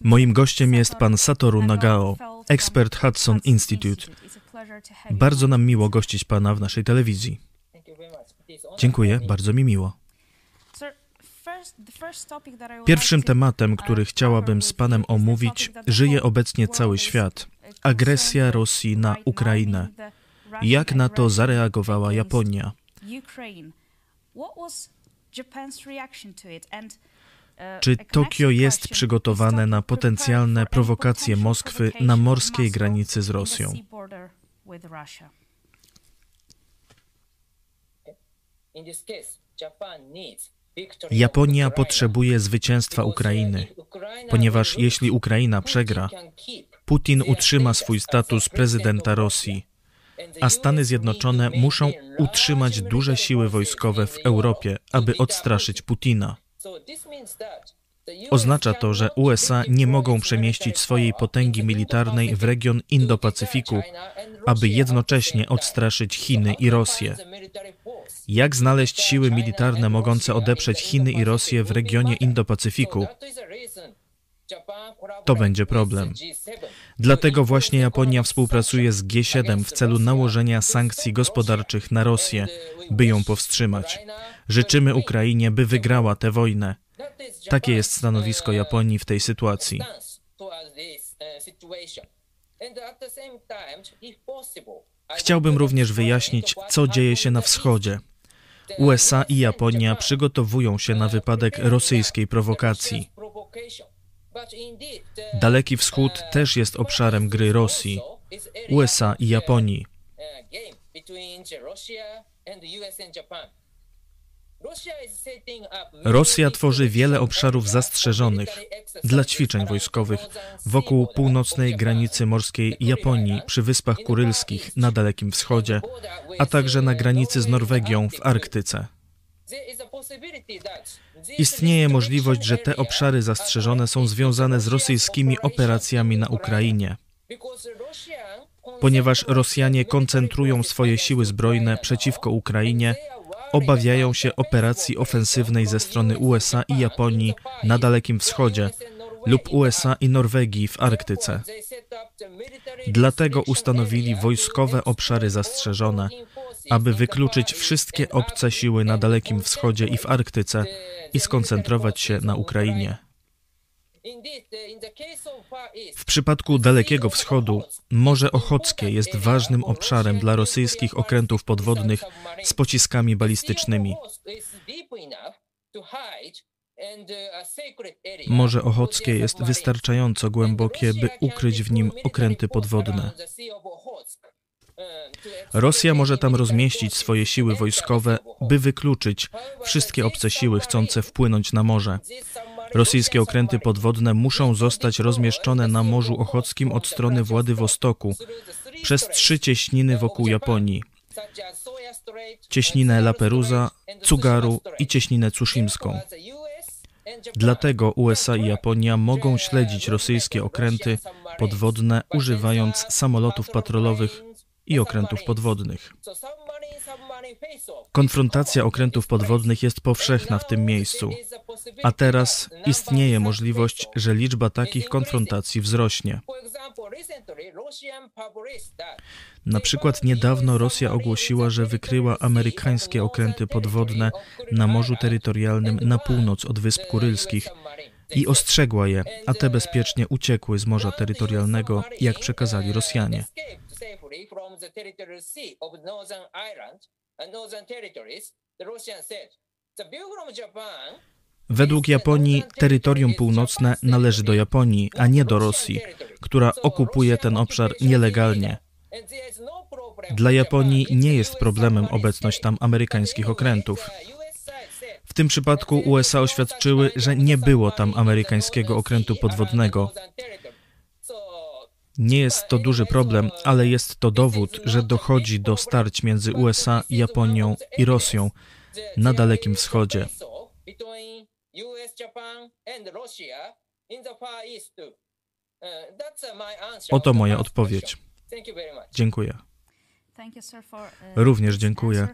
Moim gościem jest pan Satoru Nagao, ekspert Hudson Institute. Bardzo nam miło gościć pana w naszej telewizji. Dziękuję, bardzo mi miło. Pierwszym tematem, który chciałabym z Panem omówić, żyje obecnie cały świat. Agresja Rosji na Ukrainę. Jak na to zareagowała Japonia? Czy Tokio jest przygotowane na potencjalne prowokacje Moskwy na morskiej granicy z Rosją? Japonia potrzebuje zwycięstwa Ukrainy, ponieważ jeśli Ukraina przegra, Putin utrzyma swój status prezydenta Rosji, a Stany Zjednoczone muszą utrzymać duże siły wojskowe w Europie, aby odstraszyć Putina. Oznacza to, że USA nie mogą przemieścić swojej potęgi militarnej w region Indo-Pacyfiku, aby jednocześnie odstraszyć Chiny i Rosję. Jak znaleźć siły militarne mogące odeprzeć Chiny i Rosję w regionie Indo-Pacyfiku? To będzie problem. Dlatego właśnie Japonia współpracuje z G7 w celu nałożenia sankcji gospodarczych na Rosję, by ją powstrzymać. Życzymy Ukrainie, by wygrała tę wojnę. Takie jest stanowisko Japonii w tej sytuacji. Chciałbym również wyjaśnić, co dzieje się na wschodzie. USA i Japonia przygotowują się na wypadek rosyjskiej prowokacji. Daleki Wschód też jest obszarem gry Rosji, USA i Japonii. Rosja tworzy wiele obszarów zastrzeżonych dla ćwiczeń wojskowych wokół północnej granicy morskiej Japonii przy Wyspach Kurylskich na Dalekim Wschodzie, a także na granicy z Norwegią w Arktyce. Istnieje możliwość, że te obszary zastrzeżone są związane z rosyjskimi operacjami na Ukrainie. Ponieważ Rosjanie koncentrują swoje siły zbrojne przeciwko Ukrainie, obawiają się operacji ofensywnej ze strony USA i Japonii na Dalekim Wschodzie lub USA i Norwegii w Arktyce. Dlatego ustanowili wojskowe obszary zastrzeżone, aby wykluczyć wszystkie obce siły na Dalekim Wschodzie i w Arktyce i skoncentrować się na Ukrainie. W przypadku Dalekiego Wschodu Morze Ochockie jest ważnym obszarem dla rosyjskich okrętów podwodnych z pociskami balistycznymi. Morze Ochockie jest wystarczająco głębokie, by ukryć w nim okręty podwodne. Rosja może tam rozmieścić swoje siły wojskowe, by wykluczyć wszystkie obce siły chcące wpłynąć na morze. Rosyjskie okręty podwodne muszą zostać rozmieszczone na Morzu Ochockim od strony Władywostoku przez trzy cieśniny wokół Japonii. Cieśninę La Perusa, Tsugaru i cieśninę Tsushimską. Dlatego USA i Japonia mogą śledzić rosyjskie okręty podwodne używając samolotów patrolowych i okrętów podwodnych. Konfrontacja okrętów podwodnych jest powszechna w tym miejscu, a teraz istnieje możliwość, że liczba takich konfrontacji wzrośnie. Na przykład niedawno Rosja ogłosiła, że wykryła amerykańskie okręty podwodne na morzu terytorialnym na północ od Wysp Kurylskich i ostrzegła je, a te bezpiecznie uciekły z morza terytorialnego, jak przekazali Rosjanie. Według Japonii terytorium północne należy do Japonii, a nie do Rosji, która okupuje ten obszar nielegalnie. Dla Japonii nie jest problemem obecność tam amerykańskich okrętów. W tym przypadku USA oświadczyły, że nie było tam amerykańskiego okrętu podwodnego. Nie jest to duży problem, ale jest to dowód, że dochodzi do starć między USA, Japonią i Rosją na Dalekim Wschodzie. Oto moja odpowiedź. Dziękuję. Również dziękuję.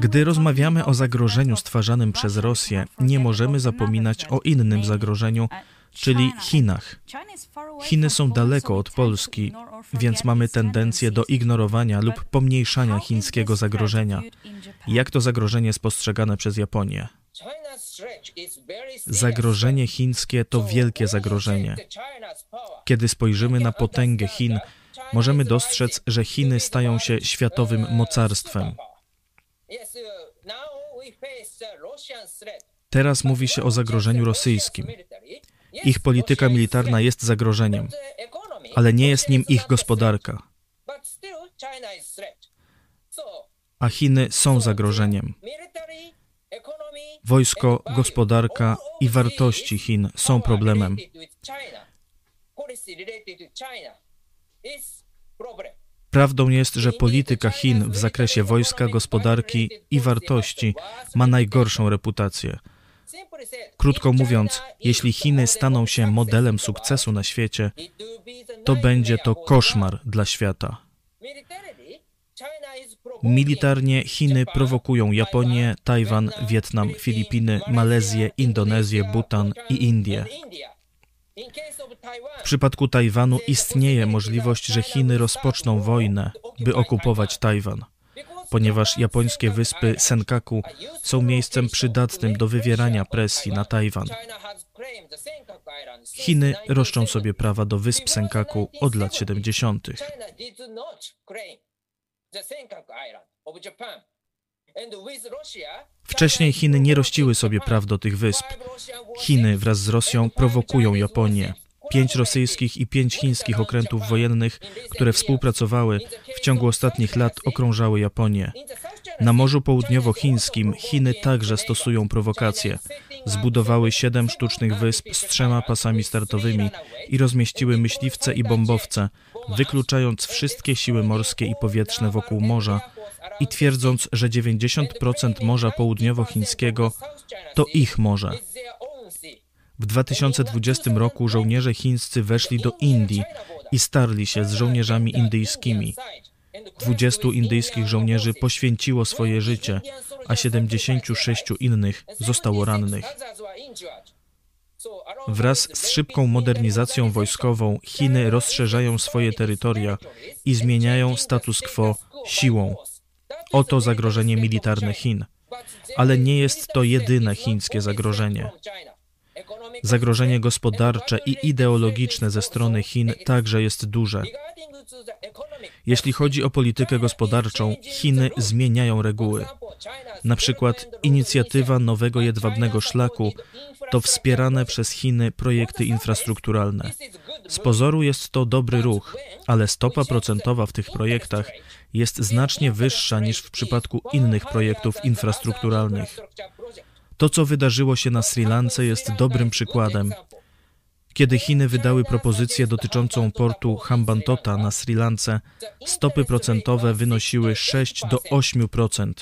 Gdy rozmawiamy o zagrożeniu stwarzanym przez Rosję, nie możemy zapominać o innym zagrożeniu, czyli Chinach. Chiny są daleko od Polski, więc mamy tendencję do ignorowania lub pomniejszania chińskiego zagrożenia. Jak to zagrożenie jest postrzegane przez Japonię? Zagrożenie chińskie to wielkie zagrożenie. Kiedy spojrzymy na potęgę Chin, możemy dostrzec, że Chiny stają się światowym mocarstwem. Teraz mówi się o zagrożeniu rosyjskim. Ich polityka militarna jest zagrożeniem, ale nie jest nim ich gospodarka. A Chiny są zagrożeniem. Wojsko, gospodarka i wartości Chin są problemem. Prawdą jest, że polityka Chin w zakresie wojska, gospodarki i wartości ma najgorszą reputację. Krótko mówiąc, jeśli Chiny staną się modelem sukcesu na świecie, to będzie to koszmar dla świata. Militarnie Chiny prowokują Japonię, Tajwan, Wietnam, Filipiny, Malezję, Indonezję, Bhutan i Indię. W przypadku Tajwanu istnieje możliwość, że Chiny rozpoczną wojnę, by okupować Tajwan ponieważ japońskie wyspy Senkaku są miejscem przydatnym do wywierania presji na Tajwan. Chiny roszczą sobie prawa do wysp Senkaku od lat 70. Wcześniej Chiny nie rościły sobie praw do tych wysp. Chiny wraz z Rosją prowokują Japonię. Pięć rosyjskich i pięć chińskich okrętów wojennych, które współpracowały, w ciągu ostatnich lat okrążały Japonię. Na Morzu Południowochińskim Chiny także stosują prowokacje. Zbudowały siedem sztucznych wysp z trzema pasami startowymi i rozmieściły myśliwce i bombowce, wykluczając wszystkie siły morskie i powietrzne wokół morza i twierdząc, że 90% Morza Południowochińskiego to ich morze. W 2020 roku żołnierze chińscy weszli do Indii i starli się z żołnierzami indyjskimi. 20 indyjskich żołnierzy poświęciło swoje życie, a 76 innych zostało rannych. Wraz z szybką modernizacją wojskową Chiny rozszerzają swoje terytoria i zmieniają status quo siłą. Oto zagrożenie militarne Chin. Ale nie jest to jedyne chińskie zagrożenie. Zagrożenie gospodarcze i ideologiczne ze strony Chin także jest duże. Jeśli chodzi o politykę gospodarczą, Chiny zmieniają reguły. Na przykład inicjatywa nowego jedwabnego szlaku to wspierane przez Chiny projekty infrastrukturalne. Z pozoru jest to dobry ruch, ale stopa procentowa w tych projektach jest znacznie wyższa niż w przypadku innych projektów infrastrukturalnych. To, co wydarzyło się na Sri Lance, jest dobrym przykładem. Kiedy Chiny wydały propozycję dotyczącą portu Hambantota na Sri Lance, stopy procentowe wynosiły 6 do 8%.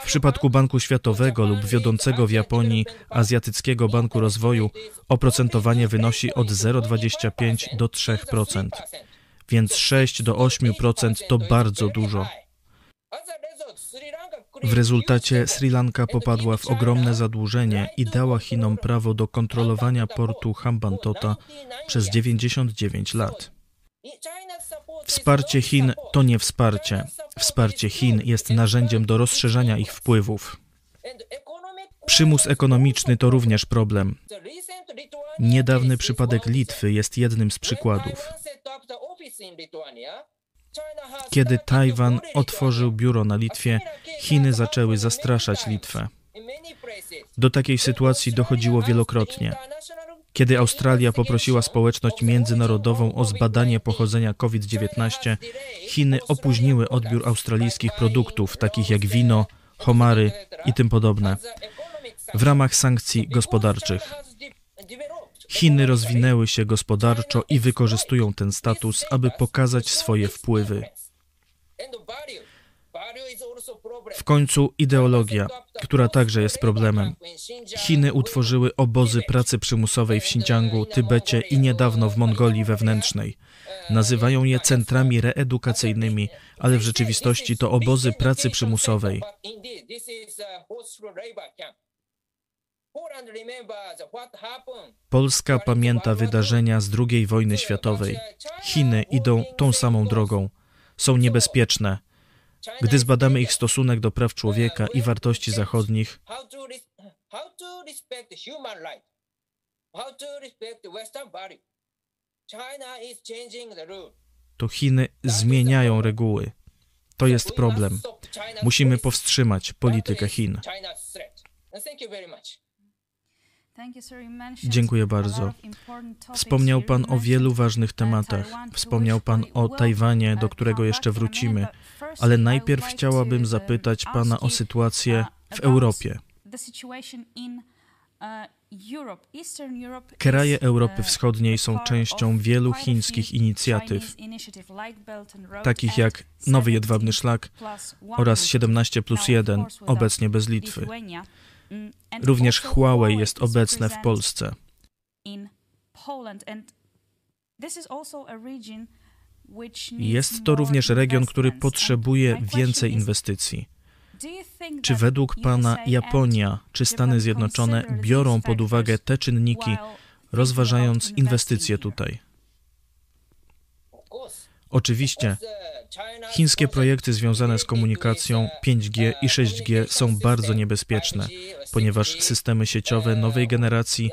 W przypadku Banku Światowego lub wiodącego w Japonii Azjatyckiego Banku Rozwoju oprocentowanie wynosi od 0,25 do 3%. Więc 6 do 8% to bardzo dużo. W rezultacie Sri Lanka popadła w ogromne zadłużenie i dała Chinom prawo do kontrolowania portu Hambantota przez 99 lat. Wsparcie Chin to nie wsparcie. Wsparcie Chin jest narzędziem do rozszerzania ich wpływów. Przymus ekonomiczny to również problem. Niedawny przypadek Litwy jest jednym z przykładów. Kiedy Tajwan otworzył biuro na Litwie, Chiny zaczęły zastraszać Litwę. Do takiej sytuacji dochodziło wielokrotnie. Kiedy Australia poprosiła społeczność międzynarodową o zbadanie pochodzenia COVID-19, Chiny opóźniły odbiór australijskich produktów, takich jak wino, homary i tym podobne, w ramach sankcji gospodarczych. Chiny rozwinęły się gospodarczo i wykorzystują ten status, aby pokazać swoje wpływy. W końcu ideologia, która także jest problemem. Chiny utworzyły obozy pracy przymusowej w Xinjiangu, Tybecie i niedawno w Mongolii wewnętrznej. Nazywają je centrami reedukacyjnymi, ale w rzeczywistości to obozy pracy przymusowej. Polska pamięta wydarzenia z II wojny światowej. Chiny idą tą samą drogą. Są niebezpieczne. Gdy zbadamy ich stosunek do praw człowieka i wartości zachodnich, to Chiny zmieniają reguły. To jest problem. Musimy powstrzymać politykę Chin. Dziękuję bardzo. Wspomniał Pan o wielu ważnych tematach. Wspomniał Pan o Tajwanie, do którego jeszcze wrócimy, ale najpierw chciałabym zapytać Pana o sytuację w Europie. Kraje Europy Wschodniej są częścią wielu chińskich inicjatyw, takich jak Nowy Jedwabny Szlak oraz 17 plus 1, obecnie bez Litwy. Również Huawei jest obecne w Polsce. Jest to również region, który potrzebuje więcej inwestycji. Czy według Pana Japonia czy Stany Zjednoczone biorą pod uwagę te czynniki, rozważając inwestycje tutaj? Oczywiście, chińskie projekty związane z komunikacją 5G i 6G są bardzo niebezpieczne, ponieważ systemy sieciowe nowej generacji,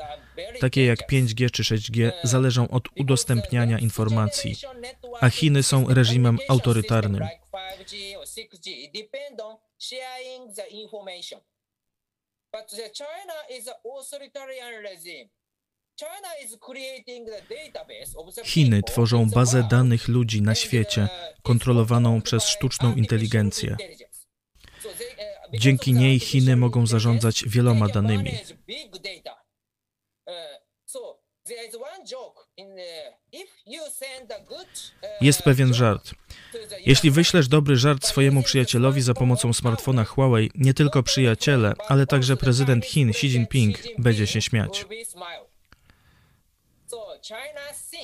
takie jak 5G czy 6G, zależą od udostępniania informacji, a Chiny są reżimem autorytarnym. Chiny tworzą bazę danych ludzi na świecie, kontrolowaną przez sztuczną inteligencję. Dzięki niej Chiny mogą zarządzać wieloma danymi. Jest pewien żart. Jeśli wyślesz dobry żart swojemu przyjacielowi za pomocą smartfona Huawei, nie tylko przyjaciele, ale także prezydent Chin Xi Jinping będzie się śmiać.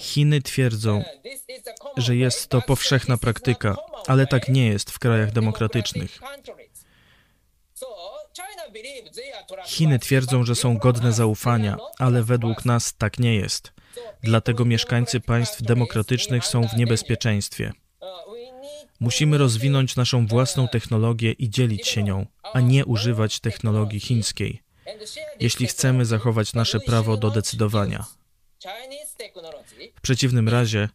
Chiny twierdzą, że jest to powszechna praktyka, ale tak nie jest w krajach demokratycznych. Chiny twierdzą, że są godne zaufania, ale według nas tak nie jest. Dlatego mieszkańcy państw demokratycznych są w niebezpieczeństwie. Musimy rozwinąć naszą własną technologię i dzielić się nią, a nie używać technologii chińskiej, jeśli chcemy zachować nasze prawo do decydowania. W przeciwnym razie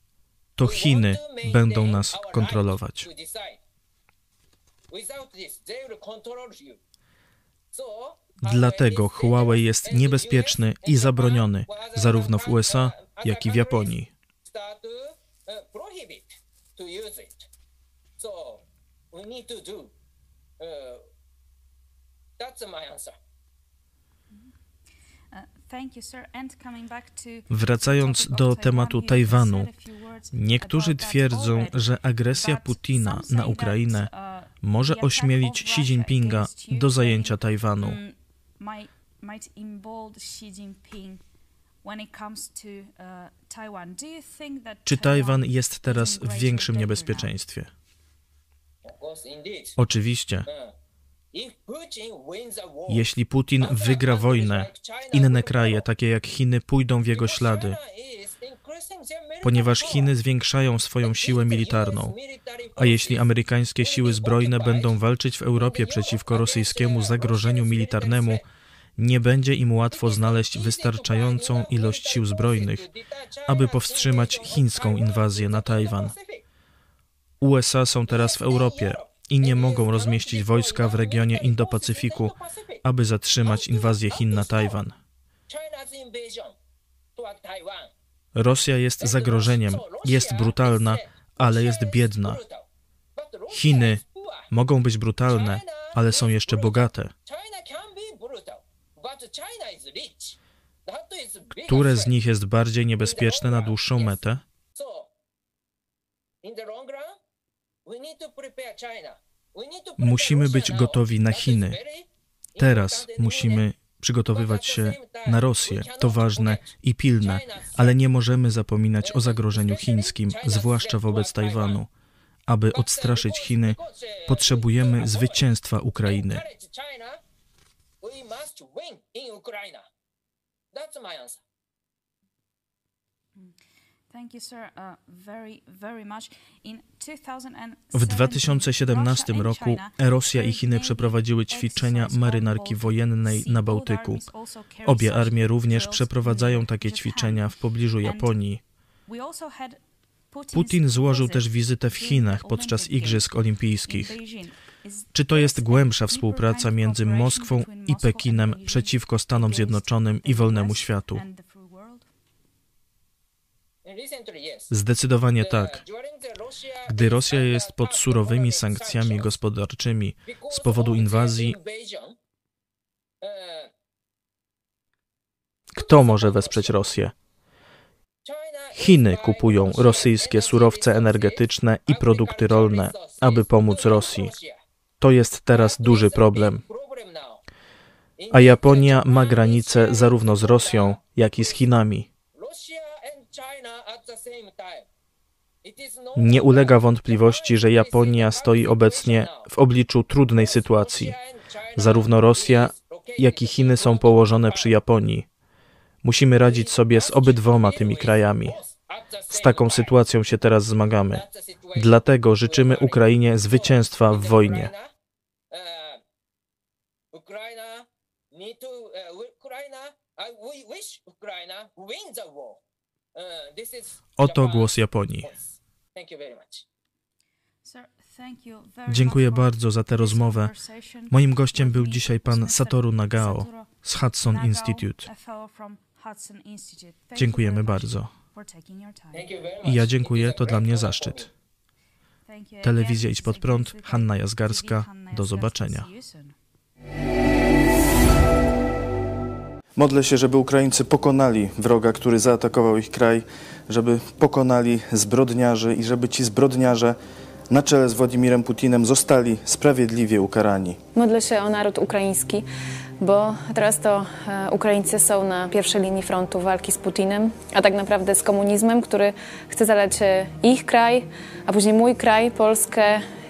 to Chiny będą nas kontrolować. Dlatego Huawei jest niebezpieczny i zabroniony zarówno w USA, jak i w Japonii. Wracając do tematu Tajwanu, niektórzy twierdzą, że agresja Putina na Ukrainę uh, może ośmielić Xi Jinpinga do zajęcia Tajwanu. Mm, uh, Czy Tajwan jest teraz w większym niebezpieczeństwie? Oczywiście. Jeśli Putin wygra wojnę, inne kraje, takie jak Chiny, pójdą w jego ślady, ponieważ Chiny zwiększają swoją siłę militarną. A jeśli amerykańskie siły zbrojne będą walczyć w Europie przeciwko rosyjskiemu zagrożeniu militarnemu, nie będzie im łatwo znaleźć wystarczającą ilość sił zbrojnych, aby powstrzymać chińską inwazję na Tajwan. USA są teraz w Europie, i nie mogą rozmieścić wojska w regionie Indo-Pacyfiku, aby zatrzymać inwazję Chin na Tajwan. Rosja jest zagrożeniem, jest brutalna, ale jest biedna. Chiny mogą być brutalne, ale są jeszcze bogate. Które z nich jest bardziej niebezpieczne na dłuższą metę? Musimy być gotowi na Chiny. Teraz musimy przygotowywać się na Rosję. To ważne i pilne, ale nie możemy zapominać o zagrożeniu chińskim, zwłaszcza wobec Tajwanu. Aby odstraszyć Chiny, potrzebujemy zwycięstwa Ukrainy. That's my answer. Uh, very, very much. In 2017, W 2017 roku Rosja i Chiny przeprowadziły ćwiczenia marynarki wojennej na Bałtyku. Obie armie również przeprowadzają takie ćwiczenia w pobliżu Japonii. Putin złożył też wizytę w Chinach podczas Igrzysk Olimpijskich. Czy to jest głębsza współpraca między Moskwą i Pekinem przeciwko Stanom Zjednoczonym i wolnemu światu? Zdecydowanie tak. Gdy Rosja jest pod surowymi sankcjami gospodarczymi z powodu inwazji, uh, kto może wesprzeć Rosję? Chiny kupują rosyjskie surowce energetyczne i produkty rolne, aby pomóc Rosji. To jest teraz duży problem. A Japonia ma granice zarówno z Rosją, jak i z Chinami. Nie ulega wątpliwości, że Japonia stoi obecnie w obliczu trudnej sytuacji. Zarówno Rosja, jak i Chiny są położone przy Japonii. Musimy radzić sobie z obydwoma tymi krajami. Z taką sytuacją się teraz zmagamy. Dlatego życzymy Ukrainie zwycięstwa w wojnie. Ukraina need to uh, Ukraina uh, we wish Ukraina win the war. Uh, Oto głos Japonii. Dziękuję bardzo za tę rozmowę. Moim gościem był dzisiaj pan Satoru Nagao z Hudson Institute. Dziękujemy bardzo. I ja dziękuję, to dla mnie zaszczyt. Telewizja Telewizja Idź Pod Prąd, Hanna Jazgarska. Do zobaczenia. Modlę się, żeby Ukraińcy pokonali wroga, który zaatakował ich kraj, żeby pokonali zbrodniarzy i żeby ci zbrodniarze na czele z Władimirem Putinem zostali sprawiedliwie ukarani. Modlę się o naród ukraiński, bo teraz to e, Ukraińcy są na pierwszej linii frontu walki z Putinem, a tak naprawdę z komunizmem, który chce zalać e, ich kraj, a później mój kraj, Polskę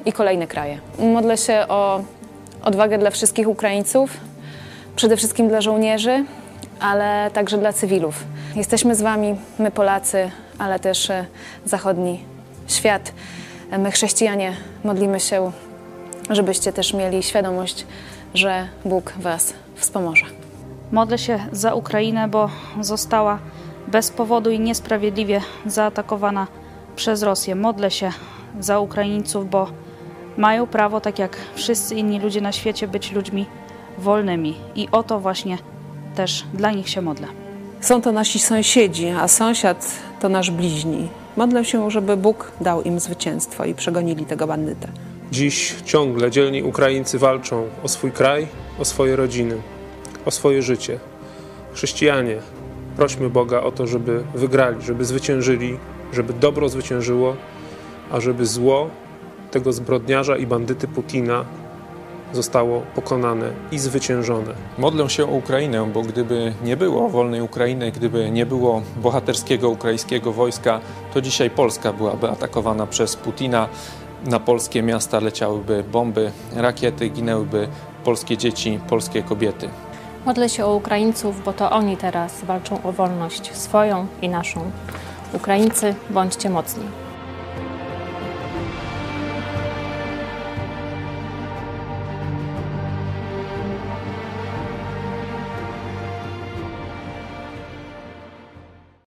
i kolejne kraje. Modlę się o odwagę dla wszystkich Ukraińców, przede wszystkim dla żołnierzy, ale także dla cywilów. Jesteśmy z Wami, my Polacy, ale też e, zachodni świat. E, My chrześcijanie modlimy się żebyście też mieli świadomość, że Bóg Was wspomoże. Modlę się za Ukrainę, bo została bez powodu i niesprawiedliwie zaatakowana przez Rosję. Modlę się za Ukraińców, bo mają prawo, tak jak wszyscy inni ludzie na świecie, być ludźmi wolnymi. I o to właśnie też dla nich się modlę. Są to nasi sąsiedzi, a sąsiad to nasz bliźni. Modlę się, żeby Bóg dał im zwycięstwo i przegonili tego bandytę. Dziś ciągle dzielni Ukraińcy walczą o swój kraj, o swoje rodziny, o swoje życie. Chrześcijanie, prośmy Boga o to, żeby wygrali, żeby zwyciężyli, żeby dobro zwyciężyło, a żeby zło tego zbrodniarza i bandyty Putina zostało pokonane i zwyciężone. Modlę się o Ukrainę, bo gdyby nie było wolnej Ukrainy, gdyby nie było bohaterskiego ukraińskiego wojska, to dzisiaj Polska byłaby atakowana przez Putina. Na polskie miasta leciałyby bomby, rakiety, ginęłyby polskie dzieci, polskie kobiety. Modlę się o Ukraińców, bo to oni teraz walczą o wolność swoją i naszą. Ukraińcy, bądźcie mocni.